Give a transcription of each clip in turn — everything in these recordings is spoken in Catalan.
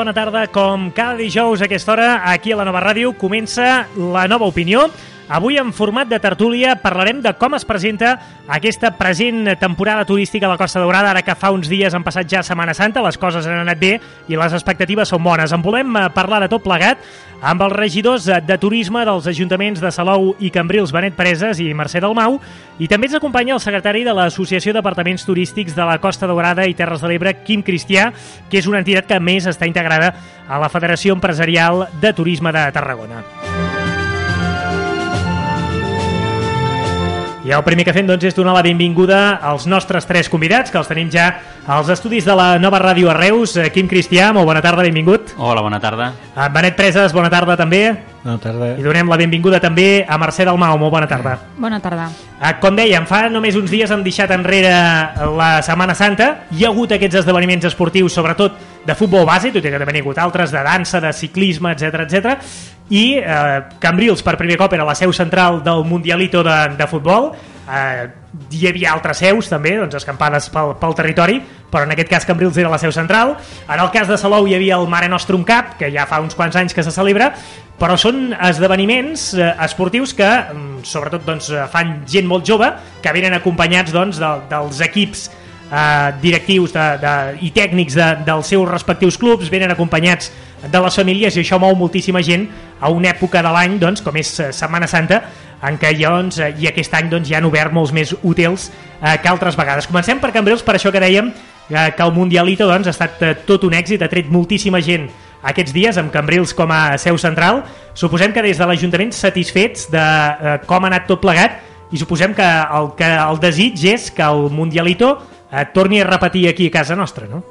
bona tarda. Com cada dijous a aquesta hora, aquí a la nova ràdio, comença la nova opinió. Avui, en format de tertúlia, parlarem de com es presenta aquesta present temporada turística a la Costa Daurada, ara que fa uns dies han passat ja Setmana Santa, les coses han anat bé i les expectatives són bones. En volem eh, parlar de tot plegat amb els regidors eh, de turisme dels ajuntaments de Salou i Cambrils, Benet Preses i Mercè Dalmau, i també ens acompanya el secretari de l'Associació d'Apartaments Turístics de la Costa Daurada i Terres de l'Ebre, Quim Cristià, que és una entitat que més està integrada a la Federació Empresarial de Turisme de Tarragona. I el primer que fem doncs, és donar la benvinguda als nostres tres convidats, que els tenim ja als estudis de la nova ràdio a Reus. Eh, Quim Cristià, molt bona tarda, benvingut. Hola, bona tarda. En eh, Benet Preses, bona tarda també. Bona tarda. I donem la benvinguda també a Mercè Dalmau, molt bona tarda. Bona tarda. Eh, Com dèiem, fa només uns dies hem deixat enrere la Setmana Santa. Hi ha hagut aquests esdeveniments esportius, sobretot de futbol base, tot i que també n'hi ha hagut altres, de dansa, de ciclisme, etc etc. I eh, Cambrils, per primer cop, era la seu central del Mundialito de, de futbol. Eh, hi havia altres seus també, doncs escampades pel, pel territori, però en aquest cas Cambrils era la seu central. En el cas de Salou hi havia el Mare Nostrum Cup, que ja fa uns quants anys que se celebra, però són esdeveniments eh, esportius que mm, sobretot doncs, eh, fan gent molt jove, que venen acompanyats doncs, de, dels equips eh, directius de, de, i tècnics de, dels seus respectius clubs, venen acompanyats de les famílies i això mou moltíssima gent a una època de l'any doncs, com és eh, Setmana Santa, en què doncs, eh, i aquest any doncs, ja han obert molts més hotels eh, que altres vegades. Comencem per Cambrils, per això que dèiem eh, que el Mundialito doncs, ha estat eh, tot un èxit, ha tret moltíssima gent aquests dies amb Cambrils com a seu central. Suposem que des de l'Ajuntament satisfets de eh, com ha anat tot plegat i suposem que el, que el desig és que el Mundialito eh, torni a repetir aquí a casa nostra, no?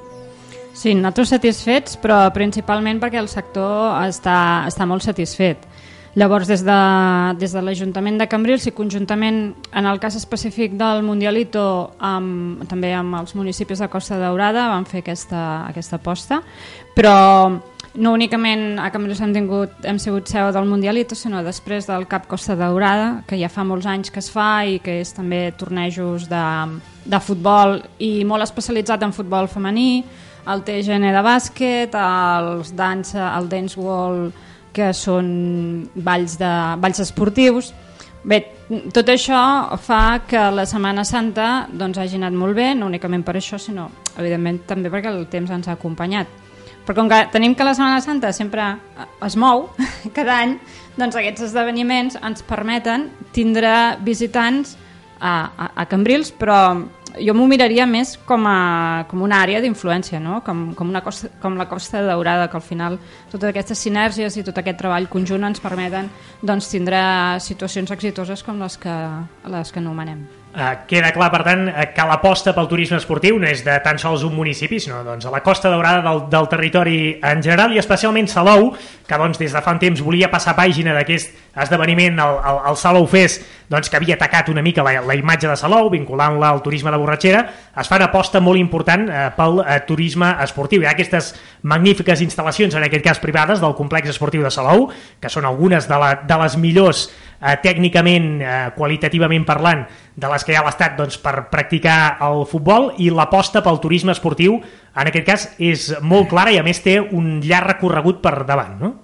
Sí, nosaltres satisfets, però principalment perquè el sector està, està molt satisfet. Llavors, des de, des de l'Ajuntament de Cambrils i conjuntament, en el cas específic del Mundialito, amb, també amb els municipis de Costa Daurada, van fer aquesta, aquesta aposta, però no únicament a Cambrils hem, tingut, hem sigut seu del Mundialito, sinó després del Cap Costa Daurada, que ja fa molts anys que es fa i que és també tornejos de, de futbol i molt especialitzat en futbol femení, el TGN de bàsquet, els dansa, el dance wall, que són balls, de, balls esportius. Bé, tot això fa que la Setmana Santa doncs, hagi anat molt bé, no únicament per això, sinó evidentment també perquè el temps ens ha acompanyat. Però com que tenim que la Setmana Santa sempre es mou cada any, doncs aquests esdeveniments ens permeten tindre visitants a, a, a Cambrils, però jo m'ho miraria més com, a, com una àrea d'influència, no? com, com, una costa, com la Costa Daurada, que al final totes aquestes sinergies i tot aquest treball conjunt ens permeten doncs, tindre situacions exitoses com les que, les que anomenem. Uh, queda clar, per tant, eh, que l'aposta pel turisme esportiu no és de tan sols un municipi, sinó doncs, a la Costa Daurada del, del territori en general i especialment Salou, que doncs, des de fa un temps volia passar pàgina d'aquest esdeveniment, el, el, el Salou Fest, doncs, que havia atacat una mica la, la imatge de Salou, vinculant-la al turisme de borratxera, es fa una aposta molt important eh, pel eh, turisme esportiu. Hi ha aquestes magnífiques instal·lacions, en aquest cas privades, del complex esportiu de Salou, que són algunes de, la, de les millors tècnicament, eh, qualitativament parlant, de les que hi ha l'Estat doncs, per practicar el futbol i l'aposta pel turisme esportiu, en aquest cas, és molt clara i a més té un llarg recorregut per davant, no?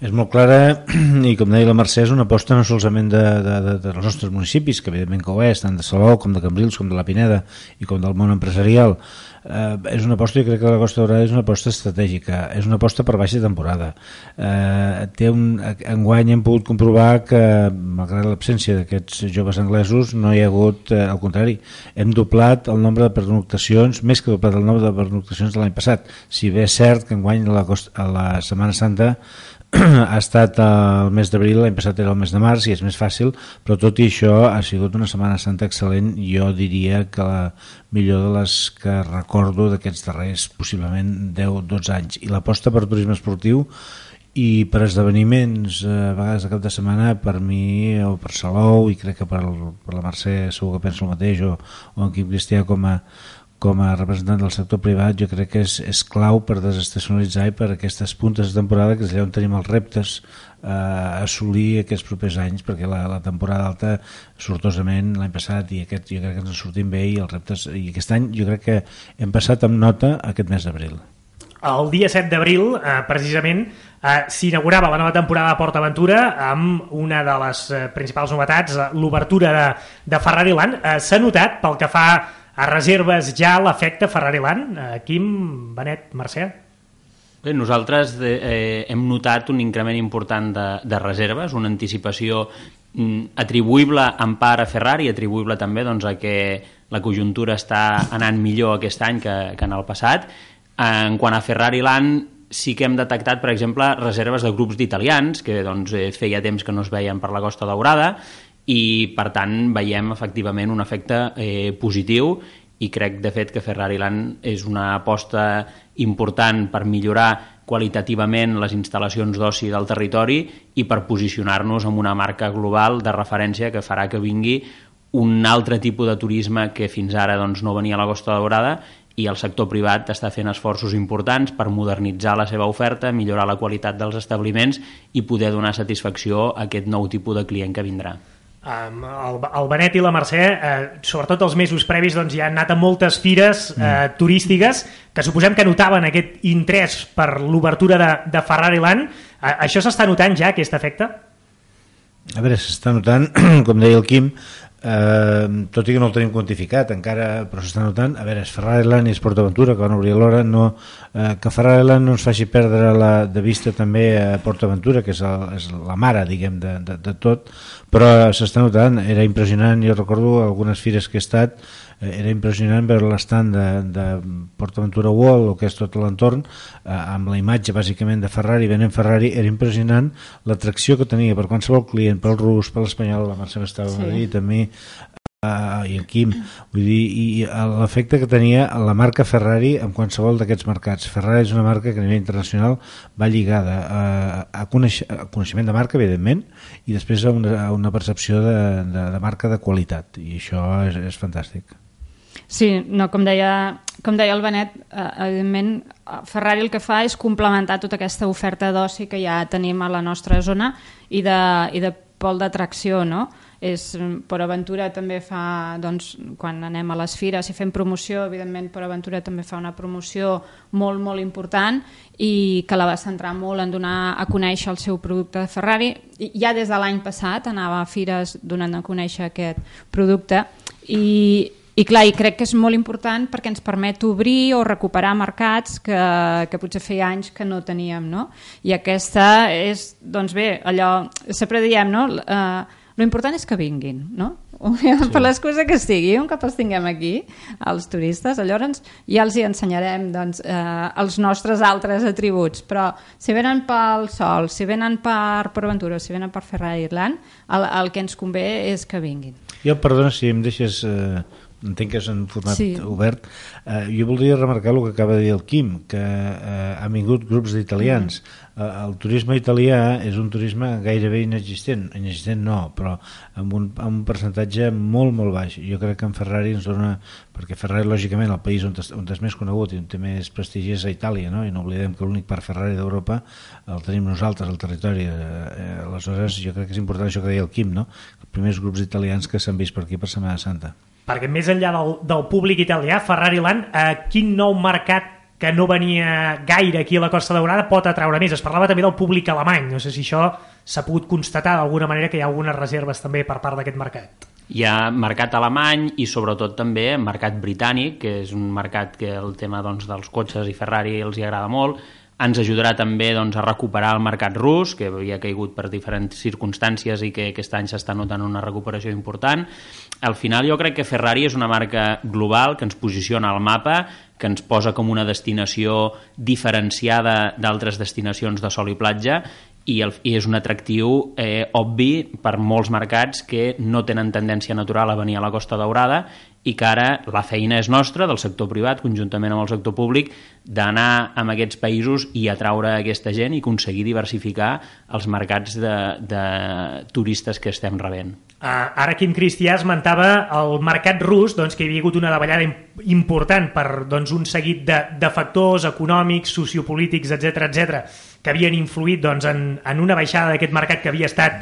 És molt clara i com deia la Mercè és una aposta no solament de, de, de, dels nostres municipis, que evidentment que ho és, tant de Salou com de Cambrils com de la Pineda i com del món empresarial. Eh, és una aposta, jo crec que la Costa Daurada és una aposta estratègica, és una aposta per baixa temporada. Eh, té un, enguany hem pogut comprovar que, malgrat l'absència d'aquests joves anglesos, no hi ha hagut, eh, al contrari, hem doblat el nombre de pernoctacions, més que doblat el nombre de pernoctacions de l'any passat. Si bé és cert que enguany a la, Costa, a la Setmana Santa ha estat el mes d'abril, l'any passat era el mes de març i és més fàcil, però tot i això ha sigut una Setmana Santa excel·lent, jo diria que la millor de les que recordo d'aquests darrers possiblement 10-12 anys. I l'aposta per turisme esportiu i per esdeveniments eh, a vegades de cap de setmana per mi o per Salou i crec que per, el, per la Mercè segur que penso el mateix o, o en Quim Cristià com a, com a representant del sector privat jo crec que és, és clau per desestacionalitzar i per aquestes puntes de temporada que és allà on tenim els reptes eh, a assolir aquests propers anys perquè la, la temporada alta sortosament l'any passat i aquest jo crec que ens en sortim bé i els reptes i aquest any jo crec que hem passat amb nota aquest mes d'abril el dia 7 d'abril, eh, precisament, eh, s'inaugurava la nova temporada de PortAventura amb una de les eh, principals novetats, eh, l'obertura de, de Ferrari Land. Eh, S'ha notat, pel que fa reserves, ja l'efecte Ferrari Land? Eh, Quim, Benet, Mercè? Bé, nosaltres de, eh, hem notat un increment important de, de reserves, una anticipació mm, atribuïble en part a Ferrari, atribuïble també doncs, a que la conjuntura està anant millor aquest any que, que en el passat. En quant a Ferrari Land, sí que hem detectat, per exemple, reserves de grups d'italians, que doncs, eh, feia temps que no es veien per la Costa Daurada, i per tant veiem efectivament un efecte eh, positiu i crec de fet que Ferrari Land és una aposta important per millorar qualitativament les instal·lacions d'oci del territori i per posicionar-nos en una marca global de referència que farà que vingui un altre tipus de turisme que fins ara doncs, no venia a la Costa Daurada i el sector privat està fent esforços importants per modernitzar la seva oferta, millorar la qualitat dels establiments i poder donar satisfacció a aquest nou tipus de client que vindrà. Um, el, el Benet i la Mercè, eh, sobretot els mesos previs, doncs, ja han anat a moltes fires eh, mm. turístiques que suposem que notaven aquest interès per l'obertura de, de Ferrari Land. Eh, això s'està notant ja, aquest efecte? A veure, s'està notant, com deia el Quim, eh, tot i que no el tenim quantificat encara, però s'està notant. A veure, és Ferrari Land i és PortAventura que van obrir l'hora. No, eh, que Ferrari Land no ens faci perdre la, de vista també a PortAventura que és, el, és la mare diguem de, de, de tot. Però s'està notant, era impressionant. Jo recordo algunes fires que he estat eh, era impressionant veure l'estant de, de PortAventura World, el que és tot l'entorn eh, amb la imatge bàsicament de Ferrari venent Ferrari, era impressionant l'atracció que tenia per qualsevol client pel rus, per l'espanyol, la Mercè estava sí. a Madrid a mi, uh, i en Quim. Vull dir, i l'efecte que tenia la marca Ferrari en qualsevol d'aquests mercats. Ferrari és una marca que a nivell internacional va lligada a, a, coneix, a coneixement de marca evidentment i després a una, a una percepció de, de, de marca de qualitat i això és, és fantàstic Sí, no, com deia, com deia el Benet, eh, evidentment Ferrari el que fa és complementar tota aquesta oferta d'oci que ja tenim a la nostra zona i de, i de pol d'atracció, no? és, per Aventura també fa, doncs, quan anem a les fires i fem promoció, evidentment per Aventura també fa una promoció molt, molt important i que la va centrar molt en donar a conèixer el seu producte de Ferrari. I ja des de l'any passat anava a fires donant a conèixer aquest producte i, i clar, i crec que és molt important perquè ens permet obrir o recuperar mercats que, que potser feia anys que no teníem, no? I aquesta és, doncs bé, allò, sempre diem, no? Uh, lo important és que vinguin, no? Sí. per l'excusa que estigui, un cop els tinguem aquí, els turistes, llavors ja els hi ensenyarem doncs, eh, els nostres altres atributs, però si venen pel sol, si venen per Aventura, si venen per Ferrari Irland, el, el que ens convé és que vinguin. Jo, perdona, si em deixes eh, entenc que és en format sí. obert eh, jo voldria remarcar el que acaba de dir el Quim que eh, han vingut grups d'italians mm. eh, el turisme italià és un turisme gairebé inexistent inexistent no, però amb un, amb un percentatge molt molt baix jo crec que en Ferrari ens dona perquè Ferrari lògicament el país on, on és més conegut i on té més prestigi és a Itàlia no? i no oblidem que l'únic parc Ferrari d'Europa el tenim nosaltres al territori eh, eh, aleshores jo crec que és important això que deia el Quim no? els primers grups italians que s'han vist per aquí per Setmana Santa perquè més enllà del, del públic italià, Ferrari Land, eh, quin nou mercat que no venia gaire aquí a la Costa Daurada pot atraure més? Es parlava també del públic alemany, no sé si això s'ha pogut constatar d'alguna manera que hi ha algunes reserves també per part d'aquest mercat. Hi ha mercat alemany i sobretot també mercat britànic, que és un mercat que el tema doncs, dels cotxes i Ferrari els hi agrada molt, ens ajudarà també doncs, a recuperar el mercat rus, que havia caigut per diferents circumstàncies i que aquest any s'està notant una recuperació important. Al final jo crec que Ferrari és una marca global que ens posiciona al mapa, que ens posa com una destinació diferenciada d'altres destinacions de sol i platja i, el, i és un atractiu eh, obvi per molts mercats que no tenen tendència natural a venir a la Costa Daurada i que ara la feina és nostra, del sector privat, conjuntament amb el sector públic, d'anar a aquests països i atraure aquesta gent i aconseguir diversificar els mercats de, de turistes que estem rebent. Uh, ara Quim Cristià esmentava el mercat rus, doncs, que hi havia hagut una davallada important per doncs, un seguit de, de factors econòmics, sociopolítics, etc etc que havien influït doncs, en, en una baixada d'aquest mercat que havia estat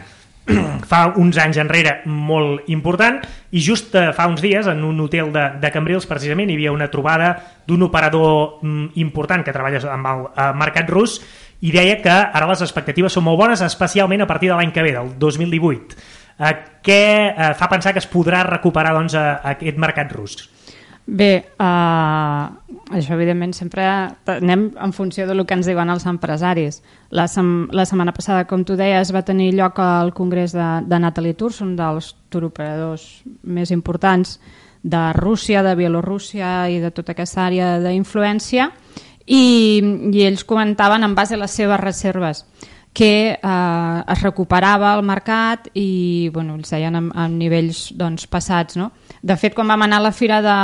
fa uns anys enrere molt important i just eh, fa uns dies en un hotel de, de Cambrils precisament hi havia una trobada d'un operador mm, important que treballa amb el eh, mercat rus i deia que ara les expectatives són molt bones especialment a partir de l'any que ve, del 2018 eh, què eh, fa pensar que es podrà recuperar doncs, a, a aquest mercat rus? Bé, uh, això evidentment sempre anem en funció del que ens diuen els empresaris. La, sem la setmana passada, com tu deies, va tenir lloc al Congrés de, de Natalie Tours, un dels turoperadors més importants de Rússia, de Bielorússia i de tota aquesta àrea d'influència, i, i ells comentaven en base a les seves reserves que eh, es recuperava el mercat i bueno, ells deien en, en nivells doncs, passats. No? De fet, quan vam anar a la Fira de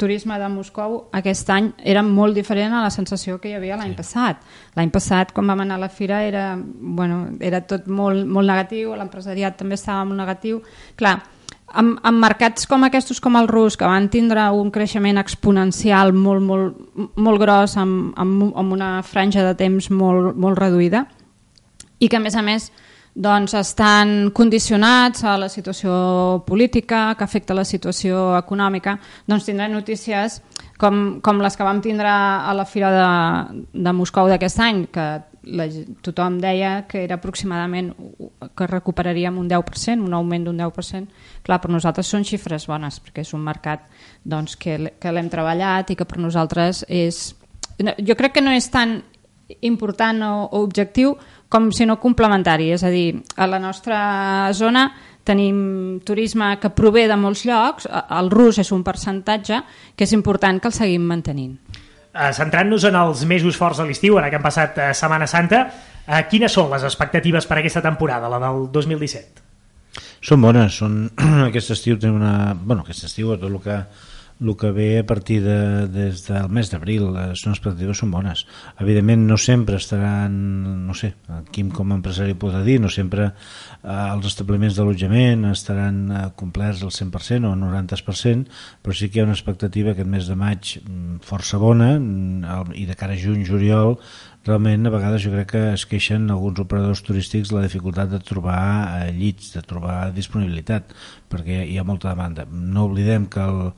Turisme de Moscou, aquest any era molt diferent a la sensació que hi havia l'any sí. passat. L'any passat, quan vam anar a la Fira, era, bueno, era tot molt, molt negatiu, l'empresariat també estava molt negatiu. Clar, en, en mercats com aquests, com el rus, que van tindre un creixement exponencial molt, molt, molt gros amb, amb, amb una franja de temps molt, molt reduïda, i que a més a més doncs, estan condicionats a la situació política que afecta la situació econòmica, doncs tindran notícies com, com les que vam tindre a la Fira de, de Moscou d'aquest any, que la, tothom deia que era aproximadament que recuperaríem un 10%, un augment d'un 10%. Clar, per nosaltres són xifres bones, perquè és un mercat doncs, que, que l'hem treballat i que per nosaltres és... Jo crec que no és tan important o, o objectiu, com si no complementari, és a dir, a la nostra zona tenim turisme que prové de molts llocs, el rus és un percentatge que és important que el seguim mantenint. Uh, Centrant-nos en els mesos forts de l'estiu, ara que han passat uh, Setmana Santa, uh, quines són les expectatives per aquesta temporada, la del 2017? Són bones, són... aquest estiu té una... Bueno, aquest estiu, tot el que el que ve a partir de, des del mes d'abril les expectatives són bones. Evidentment no sempre estaran no sé, Quim com a empresari podrà dir no sempre eh, els establiments d'allotjament estaran eh, complerts al 100% o al 90% però sí que hi ha una expectativa aquest mes de maig mm, força bona mm, i de cara a juny, juliol realment a vegades jo crec que es queixen alguns operadors turístics la dificultat de trobar eh, llits, de trobar disponibilitat perquè hi ha molta demanda. No oblidem que el,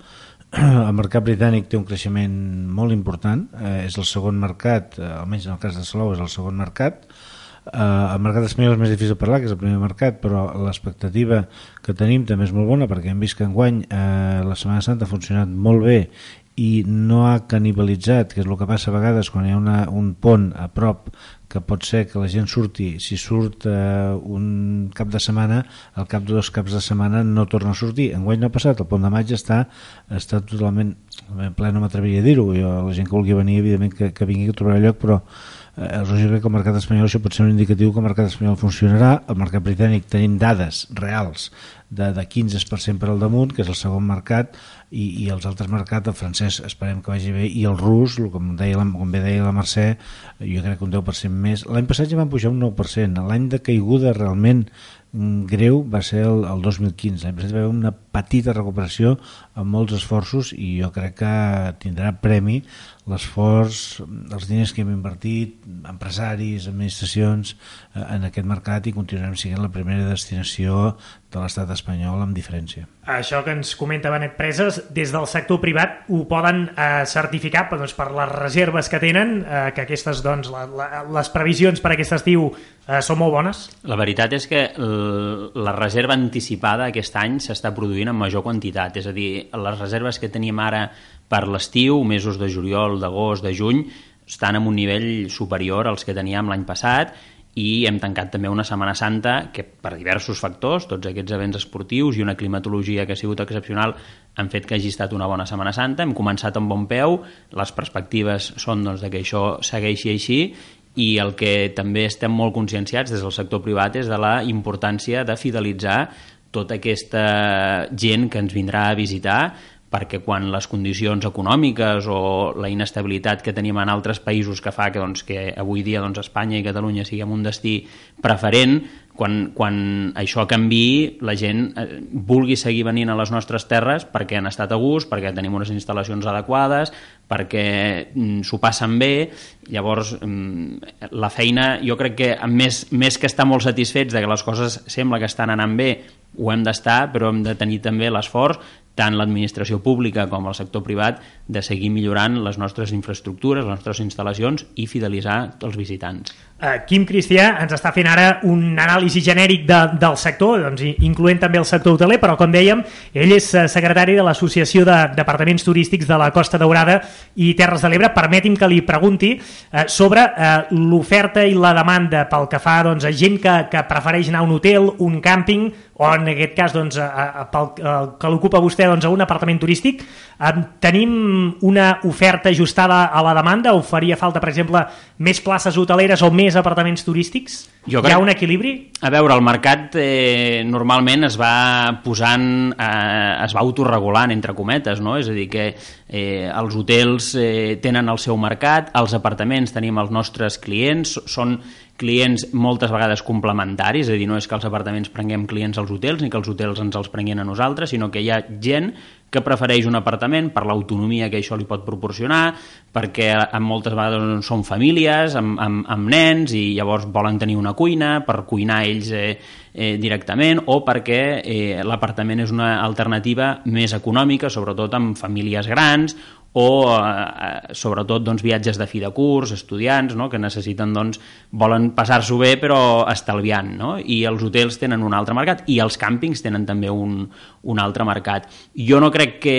el mercat britànic té un creixement molt important, eh, és el segon mercat, eh, almenys en el cas de Salou és el segon mercat, eh, el mercat espanyol és més difícil de parlar, que és el primer mercat, però l'expectativa que tenim també és molt bona, perquè hem vist que enguany eh, la Setmana Santa ha funcionat molt bé i no ha canibalitzat, que és el que passa a vegades quan hi ha una, un pont a prop que pot ser que la gent surti, si surt eh, un cap de setmana, al cap de dos caps de setmana no torna a sortir. Enguany no ha passat, el pont de maig està, està totalment, en ple no m'atreviria a dir-ho, la gent que vulgui venir, evidentment que, que vingui a trobar lloc, però eh, lògicament que el mercat espanyol això pot ser un indicatiu que el mercat espanyol funcionarà, el mercat britànic tenim dades reals de, de 15% per al damunt, que és el segon mercat, i, i els altres mercats, el francès esperem que vagi bé, i el rus, com, deia la, com bé deia la Mercè, jo crec que un 10% més. L'any passat ja van pujar un 9%, l'any de caiguda realment mm, greu va ser el, el 2015. L'any passat va haver una petita recuperació amb molts esforços i jo crec que tindrà premi l'esforç, els diners que hem invertit, empresaris, administracions, eh, en aquest mercat i continuarem sent la primera destinació de l'estat espanyol amb diferència. Això que ens comenta Benet Preses, des del sector privat ho poden eh, certificar doncs, per les reserves que tenen, eh, que aquestes, doncs, la, la, les previsions per aquest estiu eh, són molt bones? La veritat és que la reserva anticipada aquest any s'està produint en major quantitat, és a dir, les reserves que tenim ara per l'estiu, mesos de juliol, d'agost, de juny, estan en un nivell superior als que teníem l'any passat i hem tancat també una Setmana Santa que per diversos factors, tots aquests events esportius i una climatologia que ha sigut excepcional han fet que hagi estat una bona Setmana Santa, hem començat amb bon peu, les perspectives són doncs, que això segueixi així i el que també estem molt conscienciats des del sector privat és de la importància de fidelitzar tota aquesta gent que ens vindrà a visitar perquè quan les condicions econòmiques o la inestabilitat que tenim en altres països que fa que, doncs, que avui dia doncs, Espanya i Catalunya siguem un destí preferent, quan, quan això canvi la gent eh, vulgui seguir venint a les nostres terres perquè han estat a gust, perquè tenim unes instal·lacions adequades, perquè mm, s'ho passen bé, llavors mm, la feina jo crec que més, més que estar molt satisfets de que les coses sembla que estan anant bé, ho hem d'estar, però hem de tenir també l'esforç tant l'administració pública com el sector privat, de seguir millorant les nostres infraestructures, les nostres instal·lacions i fidelitzar els visitants. Uh, Quim Cristià ens està fent ara un anàlisi genèric de, del sector, doncs, incloent també el sector hoteler, però com dèiem, ell és eh, secretari de l'Associació de Departaments Turístics de la Costa Daurada i Terres de l'Ebre. Permeti'm que li pregunti uh, sobre uh, l'oferta i la demanda pel que fa doncs, a gent que, que prefereix anar a un hotel, un càmping, o en aquest cas doncs, a, a, pel a, que l'ocupa vostè doncs, a un apartament turístic. Uh, tenim una oferta ajustada a la demanda o faria falta, per exemple, més places hoteleres o més més apartaments turístics? Jo crec... Hi ha un equilibri? A veure, el mercat eh, normalment es va posant, eh, es va autorregulant, entre cometes, no? És a dir, que eh, els hotels eh, tenen el seu mercat, els apartaments tenim els nostres clients, són clients moltes vegades complementaris, és a dir, no és que els apartaments prenguem clients als hotels ni que els hotels ens els prenguin a nosaltres, sinó que hi ha gent que prefereix un apartament per l'autonomia que això li pot proporcionar, perquè en moltes vegades són famílies amb, amb, amb nens i llavors volen tenir una cuina per cuinar ells eh, eh, directament o perquè eh, l'apartament és una alternativa més econòmica, sobretot amb famílies grans o eh, sobretot doncs, viatges de fi de curs, estudiants no? que necessiten, doncs, volen passar-s'ho bé però estalviant, no? i els hotels tenen un altre mercat i els càmpings tenen també un, un altre mercat. Jo no crec que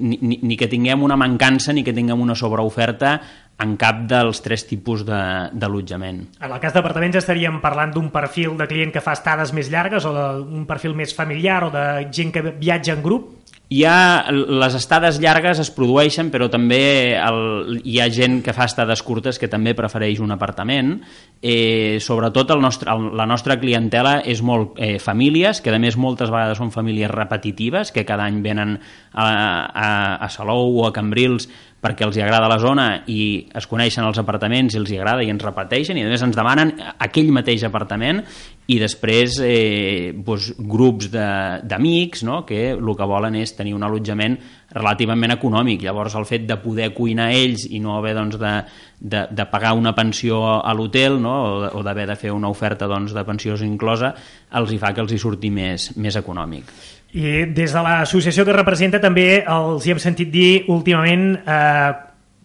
ni, ni que tinguem una mancança ni que tinguem una sobreoferta en cap dels tres tipus d'allotjament. En el cas d'apartaments estaríem parlant d'un perfil de client que fa estades més llargues o d'un perfil més familiar o de gent que viatja en grup? Hi ha, les estades llargues es produeixen, però també el, hi ha gent que fa estades curtes que també prefereix un apartament. Eh, sobretot el nostre, el, la nostra clientela és molt eh, famílies, que a més moltes vegades són famílies repetitives, que cada any venen a, a, a Salou o a Cambrils perquè els hi agrada la zona i es coneixen els apartaments i els hi agrada i ens repeteixen i a més ens demanen aquell mateix apartament i després eh, doncs, grups d'amics no? que el que volen és tenir un allotjament relativament econòmic. Llavors el fet de poder cuinar ells i no haver doncs, de, de, de pagar una pensió a l'hotel no? o, o d'haver de fer una oferta doncs, de pensió inclosa els hi fa que els hi surti més, més econòmic. I des de l'associació que representa també els hi hem sentit dir últimament eh,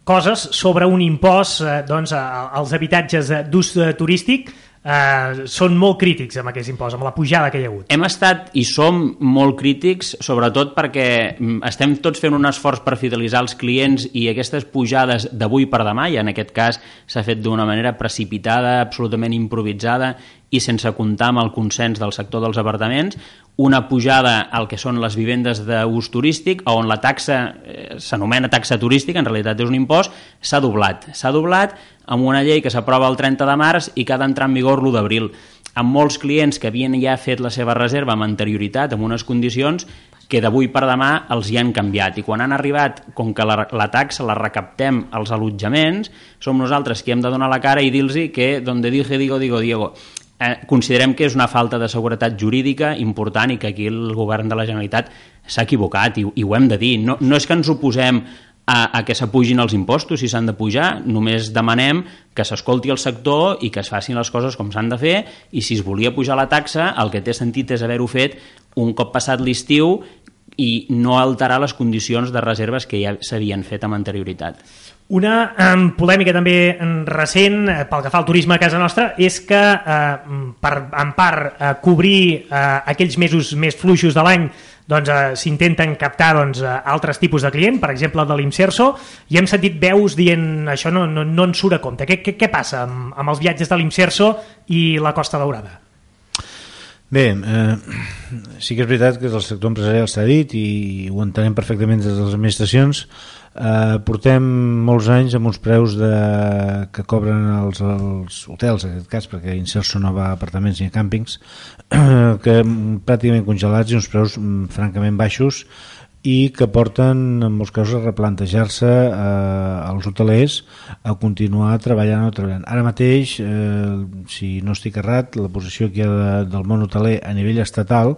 coses sobre un impost eh, doncs, als habitatges d'ús turístic eh, són molt crítics amb aquest impost, amb la pujada que hi ha hagut. Hem estat i som molt crítics, sobretot perquè mm, estem tots fent un esforç per fidelitzar els clients i aquestes pujades d'avui per demà, i en aquest cas s'ha fet d'una manera precipitada, absolutament improvisada i sense comptar amb el consens del sector dels apartaments, una pujada al que són les vivendes d'ús turístic, on la taxa eh, s'anomena taxa turística, en realitat és un impost, s'ha doblat. S'ha doblat amb una llei que s'aprova el 30 de març i que ha d'entrar en vigor l'1 d'abril. Amb molts clients que havien ja fet la seva reserva amb anterioritat, amb unes condicions que d'avui per demà els hi han canviat i quan han arribat, com que la, la taxa la recaptem als allotjaments, som nosaltres qui hem de donar la cara i dir-los que donde dije digo digo Diego eh, considerem que és una falta de seguretat jurídica important i que aquí el govern de la Generalitat s'ha equivocat i, i ho hem de dir. No, no és que ens oposem a, a que s'apugin els impostos si s'han de pujar, només demanem que s'escolti el sector i que es facin les coses com s'han de fer i si es volia pujar la taxa el que té sentit és haver-ho fet un cop passat l'estiu i no alterar les condicions de reserves que ja s'havien fet amb anterioritat. Una um, polèmica també recent eh, pel que fa al turisme a casa nostra és que eh, per, en part eh, cobrir eh, aquells mesos més fluixos de l'any doncs, eh, captar doncs, eh, altres tipus de client, per exemple de l'Imserso, i hem sentit veus dient això no, no, no ens surt a compte. Què, què, què passa amb, amb els viatges de l'Imserso i la Costa Daurada? Bé, eh, sí que és veritat que el sector empresarial s'ha dit i ho entenem perfectament des de les administracions, Eh, portem molts anys amb uns preus de, que cobren els, els hotels, en aquest cas, perquè Inserso no va a apartaments ni a càmpings, que pràcticament congelats i uns preus mm, francament baixos i que porten en molts casos a replantejar-se eh, els hotelers a continuar treballant o treballant. Ara mateix, eh, si no estic errat, la posició que hi ha de, del món hoteler a nivell estatal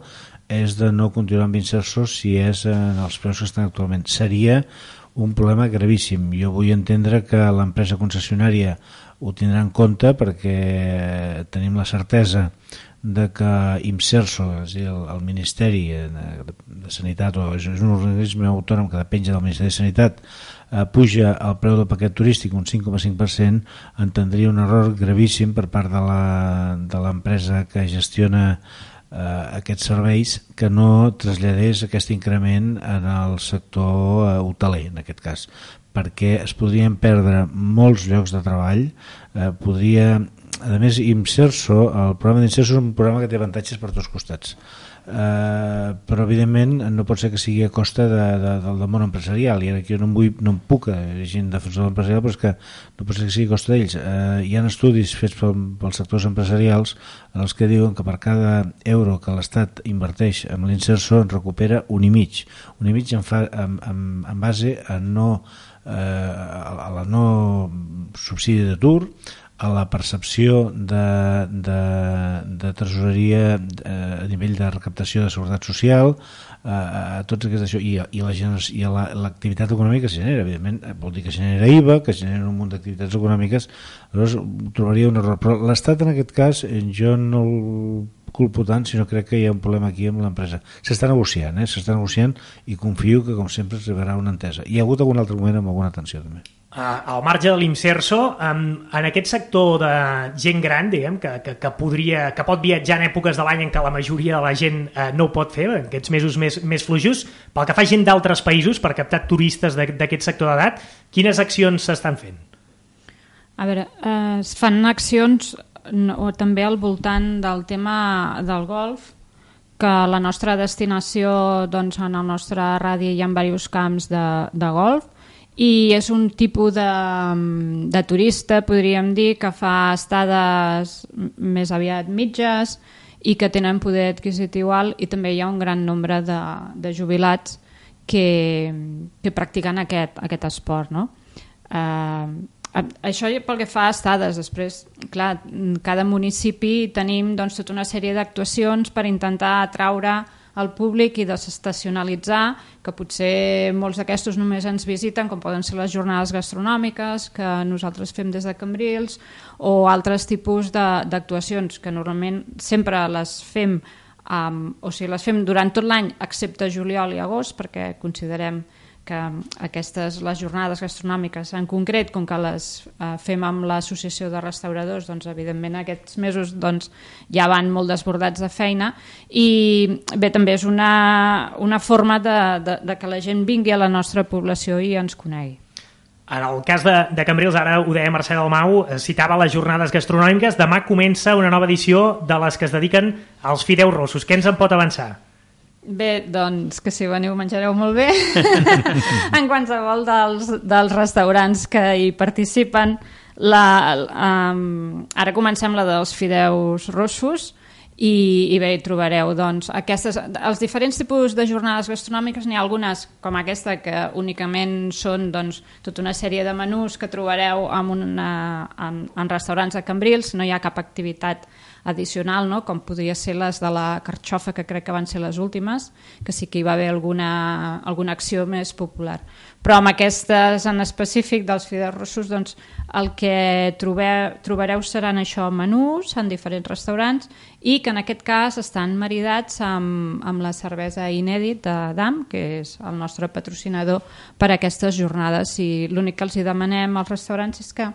és de no continuar amb insersos si és en els preus que estan actualment. Seria un problema gravíssim. Jo vull entendre que l'empresa concessionària ho tindrà en compte perquè tenim la certesa de que IMSERSO, és dir, el, el Ministeri de Sanitat, o és un organisme autònom que depèn del Ministeri de Sanitat, eh, puja el preu del paquet turístic un 5,5%, entendria un error gravíssim per part de l'empresa que gestiona eh, aquests serveis que no traslladés aquest increment en el sector eh, hoteler, en aquest cas perquè es podrien perdre molts llocs de treball, eh, podria a més, Imserso, el programa d'Inserso és un programa que té avantatges per tots costats. Uh, però evidentment no pot ser que sigui a costa de, de, del, del món empresarial. I ara jo no em, vull, no em puc en defensor de l'empresarial però és que no pot ser que sigui a costa d'ells. Uh, hi ha estudis fets pel, pels sectors empresarials en els que diuen que per cada euro que l'Estat inverteix en l'Inserso en recupera un i mig. Un i mig en, fa, en, en, en base a no eh, a la no subsidi d'atur a la percepció de, de, de tresoreria eh, a nivell de recaptació de seguretat social eh, a tots aquests això i, i la i l'activitat la, econòmica que genera evidentment eh, vol dir que genera IVA que genera un munt d'activitats econòmiques aleshores trobaria un error però l'Estat en aquest cas eh, jo no el culpo tant, sinó crec que hi ha un problema aquí amb l'empresa. S'està negociant, eh? s'està negociant i confio que, com sempre, es arribarà una entesa. Hi ha hagut algun altre moment amb alguna tensió, també. Al marge de l'Imserso, um, en aquest sector de gent gran, diguem, que, que, que, podria, que pot viatjar en èpoques de l'any en què la majoria de la gent uh, no ho pot fer, en aquests mesos més, més flujos, pel que fa gent d'altres països per captar turistes d'aquest sector d'edat, quines accions s'estan fent? A veure, eh, es fan accions no, també al voltant del tema del golf, que la nostra destinació, doncs, en el nostre radi hi ha diversos camps de, de golf, i és un tipus de, de turista, podríem dir, que fa estades més aviat mitges i que tenen poder adquisitiu alt i també hi ha un gran nombre de, de jubilats que, que practiquen aquest, aquest esport. No? Eh, això pel que fa a estades, després, clar, cada municipi tenim doncs, tota una sèrie d'actuacions per intentar atraure el públic i desestacionalitzar, que potser molts d'aquestos només ens visiten, com poden ser les jornades gastronòmiques que nosaltres fem des de Cambrils, o altres tipus d'actuacions que normalment sempre les fem um, o sigui, les fem durant tot l'any excepte juliol i agost perquè considerem que aquestes, les jornades gastronòmiques en concret, com que les eh, fem amb l'associació de restauradors, doncs evidentment aquests mesos doncs, ja van molt desbordats de feina i bé, també és una, una forma de, de, de que la gent vingui a la nostra població i ens conegui. En el cas de, de Cambrils, ara ho deia Mercè Dalmau, eh, citava les jornades gastronòmiques. Demà comença una nova edició de les que es dediquen als fideus rossos. Què ens en pot avançar? Bé, doncs que si veniu menjareu molt bé. En qualsevol dels, dels restaurants que hi participen la, um, ara comencem la dels fideus rossos i, i bé, hi trobareu doncs, aquestes, els diferents tipus de jornades gastronòmiques n'hi ha algunes com aquesta que únicament són doncs, tota una sèrie de menús que trobareu en, una, en, en restaurants de Cambrils, no hi ha cap activitat addicional, no? com podria ser les de la carxofa, que crec que van ser les últimes, que sí que hi va haver alguna, alguna acció més popular. Però amb aquestes en específic dels fideus rossos, doncs, el que trobe, trobareu seran això menús en diferents restaurants i que en aquest cas estan maridats amb, amb la cervesa inèdit de DAM, que és el nostre patrocinador per a aquestes jornades. I l'únic que els hi demanem als restaurants és que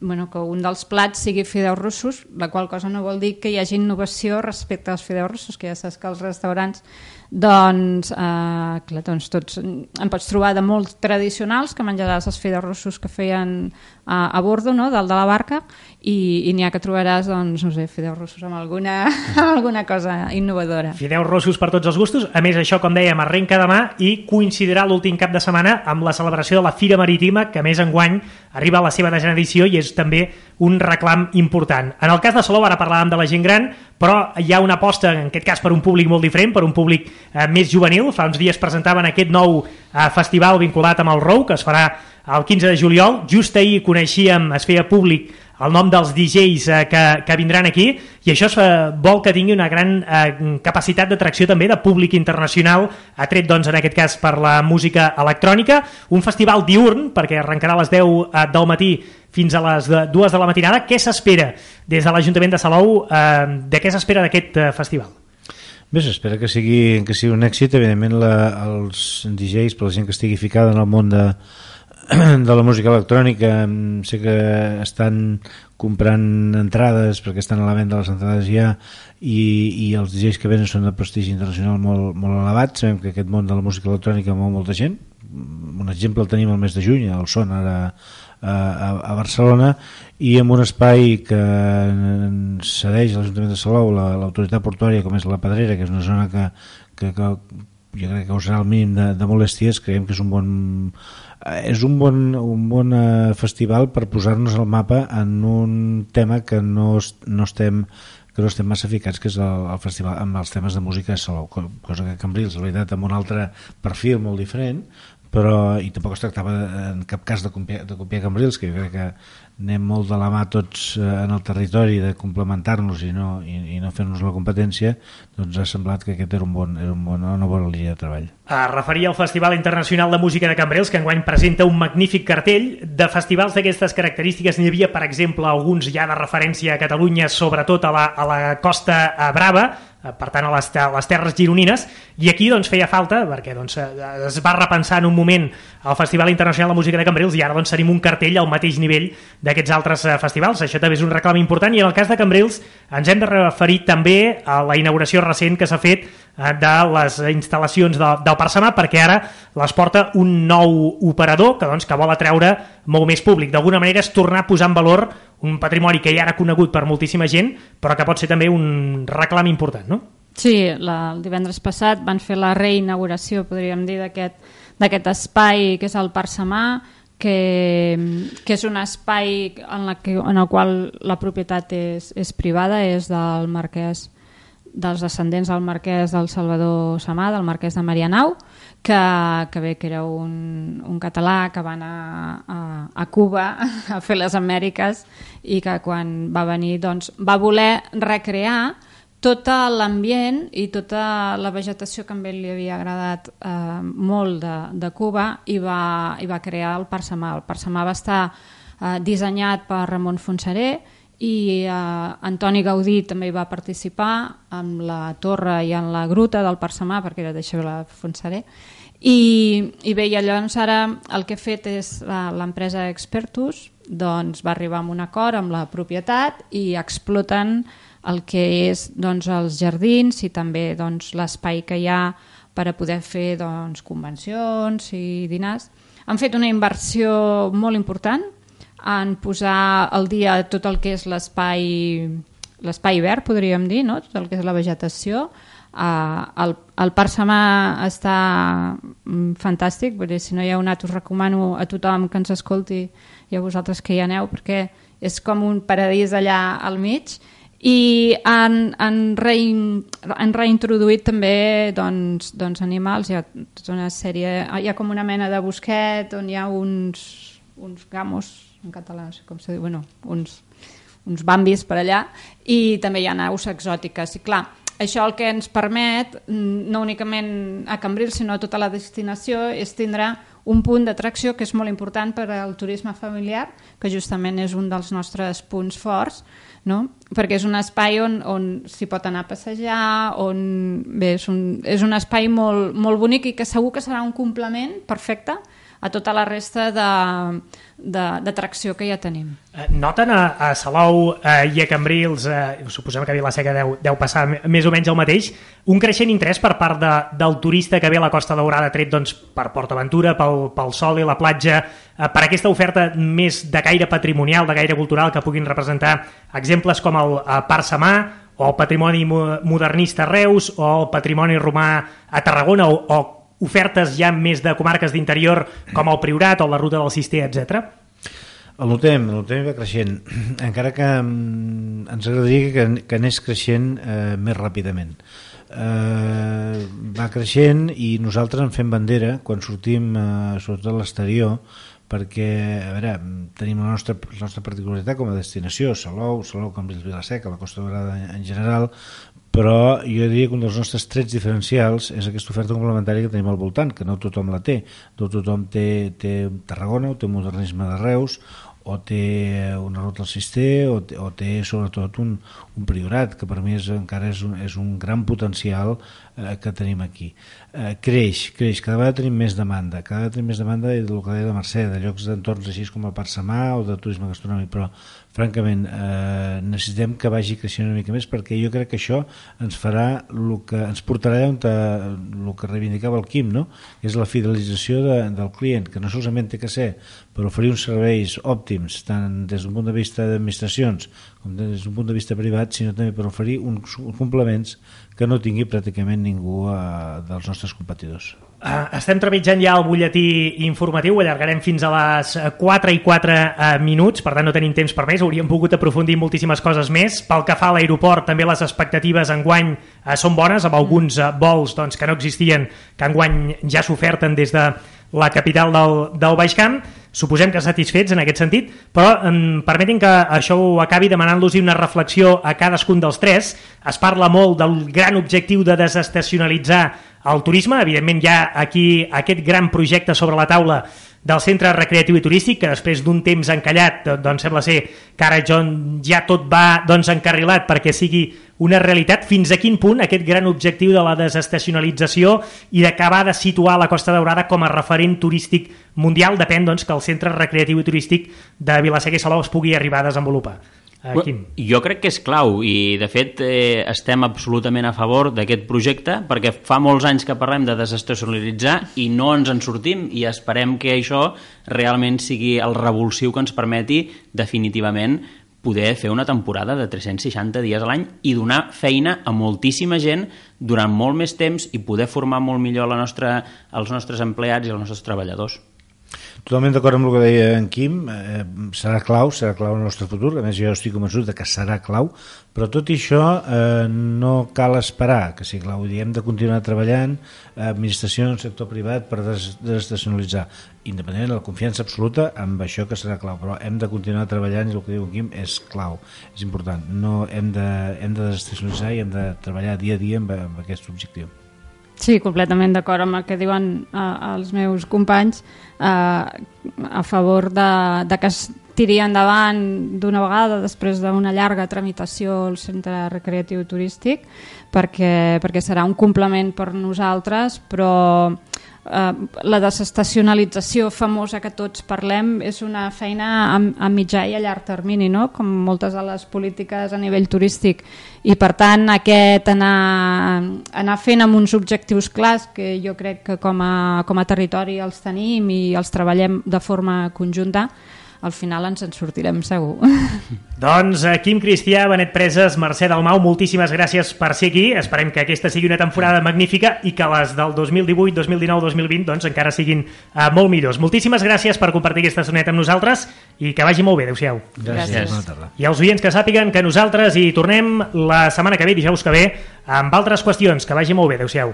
bueno, que un dels plats sigui fideus russos, la qual cosa no vol dir que hi hagi innovació respecte als fideus russos, que ja saps que els restaurants doncs, eh, clar, doncs tots en pots trobar de molt tradicionals que menjaràs els fideus russos que feien a, a bordo, no?, dalt de la barca, i, i n'hi ha que trobaràs, doncs, no sé, fideus rossos amb alguna, amb alguna cosa innovadora. Fideus rossos per tots els gustos. A més, això, com dèiem, arrenca demà i coincidirà l'últim cap de setmana amb la celebració de la Fira Marítima, que més enguany arriba a la seva desena edició i és també un reclam important. En el cas de Salou, ara parlàvem de la gent gran, però hi ha una aposta, en aquest cas, per un públic molt diferent, per un públic eh, més juvenil. Fa uns dies presentaven aquest nou eh, festival vinculat amb el ROU, que es farà el 15 de juliol. Just ahir coneixíem, es feia públic el nom dels DJs eh, que, que vindran aquí i això es, eh, vol que tingui una gran eh, capacitat d'atracció també de públic internacional, atret doncs en aquest cas per la música electrònica, un festival diurn perquè arrencarà a les 10 eh, del matí fins a les 2 de la matinada. Què s'espera des de l'Ajuntament de Salou? Eh, de què s'espera d'aquest eh, festival? Bé, s'espera que sigui, que sigui un èxit, evidentment la, els DJs, per la gent que estigui ficada en el món de, de la música electrònica sé que estan comprant entrades perquè estan a la venda les entrades ja i, i els DJs que venen són de prestigi internacional molt, molt elevat sabem que aquest món de la música electrònica mou molta gent. Un exemple el tenim el mes de juny el Son ara a, a, Barcelona i en un espai que cedeix l'Ajuntament de Salou l'autoritat la, portuària com és la Pedrera que és una zona que, que, que jo crec que causarà el mínim de, de molèsties. Creiem que és un bon és un bon, un bon eh, festival per posar-nos al mapa en un tema que no, no estem que no estem massa ficats, que és el, el festival amb els temes de música a Salou, cosa que Cambrils, la veritat, amb un altre perfil molt diferent, però i tampoc es tractava en cap cas de copiar, de copiar Cambrils, que jo crec que anem molt de la mà tots eh, en el territori de complementar-nos i no, i, i no fer-nos la competència, doncs ha semblat que aquest era, un bon, era un bon, una bona línia de treball. A referir al Festival Internacional de Música de Cambrils, que enguany presenta un magnífic cartell. De festivals d'aquestes característiques n'hi havia, per exemple, alguns ja de referència a Catalunya, sobretot a la, a la Costa Brava, per tant a les, a les terres gironines. I aquí doncs feia falta perquè doncs, eh, es va repensar en un moment el Festival Internacional de Música de Cambrils i ara doncs tenim un cartell al mateix nivell d'aquests altres eh, festivals, això també és un reclam important. I en el cas de Cambrils ens hem de referir també a la inauguració recent que s'ha fet de les instal·lacions de, del Parsamà perquè ara les porta un nou operador que, doncs, que vol atreure molt més públic. D'alguna manera és tornar a posar en valor un patrimoni que ja era conegut per moltíssima gent, però que pot ser també un reclam important, no? Sí, la, el divendres passat van fer la reinauguració, podríem dir, d'aquest espai que és el Parc Samà, que, que és un espai en, la que, en el qual la propietat és, és privada, és del marquès dels descendents del marquès del Salvador Samà, del marquès de Marianau, que, que bé, que era un, un català que va anar a, a Cuba a fer les Amèriques i que quan va venir doncs, va voler recrear tot l'ambient i tota la vegetació que ell li havia agradat eh, molt de, de Cuba i va, i va crear el Parsamà. El Parsamà va estar eh, dissenyat per Ramon Fonseré i eh, Antoni Gaudí també hi va participar amb la torre i en la gruta del Parsamà perquè era d'això la Fonseré i, i bé, i llavors ara el que he fet és l'empresa Expertus doncs va arribar a un acord amb la propietat i exploten el que és doncs, els jardins i també doncs, l'espai que hi ha per a poder fer doncs, convencions i dinars. Han fet una inversió molt important en posar al dia tot el que és l'espai l'espai verd, podríem dir, no? tot el que és la vegetació, Uh, el, el Parc Samà està mm, fantàstic, dir, si no hi ha un us recomano a tothom que ens escolti i a vosaltres que hi aneu, perquè és com un paradís allà al mig. I han, han, rein, han reintroduït també doncs, doncs animals, hi ha tota una sèrie, hi ha com una mena de bosquet on hi ha uns, uns gamos, en català no sé com se diu, bueno, uns, uns bambis per allà, i també hi ha aus exòtiques, i clar, això el que ens permet, mm, no únicament a Cambrils, sinó a tota la destinació, és tindre un punt d'atracció que és molt important per al turisme familiar, que justament és un dels nostres punts forts, no? perquè és un espai on, on s'hi pot anar a passejar, on bé, és, un, és un espai molt, molt bonic i que segur que serà un complement perfecte a tota la resta d'atracció que ja tenim. Eh, noten a, a Salou eh, i a Cambrils, eh, suposem que a Vilaseca deu, deu passar més o menys el mateix, un creixent interès per part de, del turista que ve a la Costa Daurada tret doncs, per PortAventura, pel, pel sol i la platja, eh, per aquesta oferta més de gaire patrimonial, de gaire cultural, que puguin representar exemples com el eh, Parc Samà, o el patrimoni modernista a Reus, o el patrimoni romà a Tarragona, o, o ofertes ja més de comarques d'interior com el Priorat o la ruta del Cister, etc. El notem, el notem va creixent, encara que mm, ens agradaria que, que anés creixent eh, més ràpidament. Eh, va creixent i nosaltres en fem bandera quan sortim, eh, sobretot a l'exterior, perquè a veure, tenim la nostra, la nostra particularitat com a destinació, Salou, Salou, Cambrils, Vilaseca, la Costa Dorada en general, però jo diria que un dels nostres trets diferencials és aquesta oferta complementària que tenim al voltant, que no tothom la té. No tothom té, té Tarragona, o té modernisme de Reus, o té una ruta al cister o té, o té sobretot un, un priorat que per mi és, encara és un, és un gran potencial eh, que tenim aquí eh, creix, creix, cada vegada tenim més demanda. Cada vegada tenim més demanda del que deia la Mercè de llocs d'entorns així com el Parc Samà o de turisme gastronòmic. Però francament eh, necessitem que vagi creixent una mica més perquè jo crec que això ens farà el que ens portarà on el que reivindicava el Quim no? és la fidelització de, del client que no solament té que ser per oferir uns serveis òptims tant des d'un punt de vista d'administracions com des d'un punt de vista privat sinó també per oferir uns complements que no tingui pràcticament ningú eh, dels nostres competidors Uh, estem trepitjant ja el butlletí informatiu, allargarem fins a les 4 i 4 uh, minuts, per tant no tenim temps per més, hauríem pogut aprofundir moltíssimes coses més. Pel que fa a l'aeroport, també les expectatives enguany uh, són bones, amb alguns uh, vols doncs, que no existien, que enguany ja s'oferten des de la capital del, del Baix Camp. Suposem que satisfets en aquest sentit, però em permetin que això ho acabi demanant-los una reflexió a cadascun dels tres. Es parla molt del gran objectiu de desestacionalitzar el turisme. Evidentment hi ha aquí aquest gran projecte sobre la taula del centre recreatiu i turístic, que després d'un temps encallat, doncs sembla ser que ara ja tot va doncs, encarrilat perquè sigui una realitat. Fins a quin punt aquest gran objectiu de la desestacionalització i d'acabar de situar la Costa Daurada com a referent turístic mundial depèn doncs, que el centre recreatiu i turístic de Vilaseca i Salou es pugui arribar a desenvolupar. Uh, Quim. Jo crec que és clau i de fet eh, estem absolutament a favor d'aquest projecte perquè fa molts anys que parlem de desestacionalitzar i no ens en sortim i esperem que això realment sigui el revulsiu que ens permeti definitivament poder fer una temporada de 360 dies a l'any i donar feina a moltíssima gent durant molt més temps i poder formar molt millor la nostra, els nostres empleats i els nostres treballadors. Totalment d'acord amb el que deia en Quim, eh, serà clau, serà clau el nostre futur, a més jo estic convençut de que serà clau, però tot i això eh, no cal esperar que sigui clau, hem de continuar treballant, eh, administració, sector privat, per des desestacionalitzar, independentment de la confiança absoluta amb això que serà clau, però hem de continuar treballant i el que diu en Quim és clau, és important, no hem de, hem de desestacionalitzar i hem de treballar dia a dia amb, amb aquest objectiu. Sí, completament d'acord amb el que diuen eh, els meus companys eh, a favor de, de que es tiri endavant d'una vegada després d'una llarga tramitació al centre recreatiu turístic perquè, perquè serà un complement per nosaltres però la desestacionalització famosa que tots parlem és una feina a, a mitjà i a llarg termini, no? com moltes de les polítiques a nivell turístic. I per tant aquest anar, anar fent amb uns objectius clars que jo crec que com a, com a territori els tenim i els treballem de forma conjunta, al final ens en sortirem segur. Doncs eh, Quim Cristià, Benet Preses, Mercè Dalmau, moltíssimes gràcies per ser aquí. Esperem que aquesta sigui una temporada magnífica i que les del 2018, 2019, 2020 doncs, encara siguin uh, molt millors. Moltíssimes gràcies per compartir aquesta soneta amb nosaltres i que vagi molt bé. Adéu-siau. Gràcies. gràcies. I els oients que sàpiguen que nosaltres hi tornem la setmana que ve, dijous que ve, amb altres qüestions. Que vagi molt bé. Adéu-siau.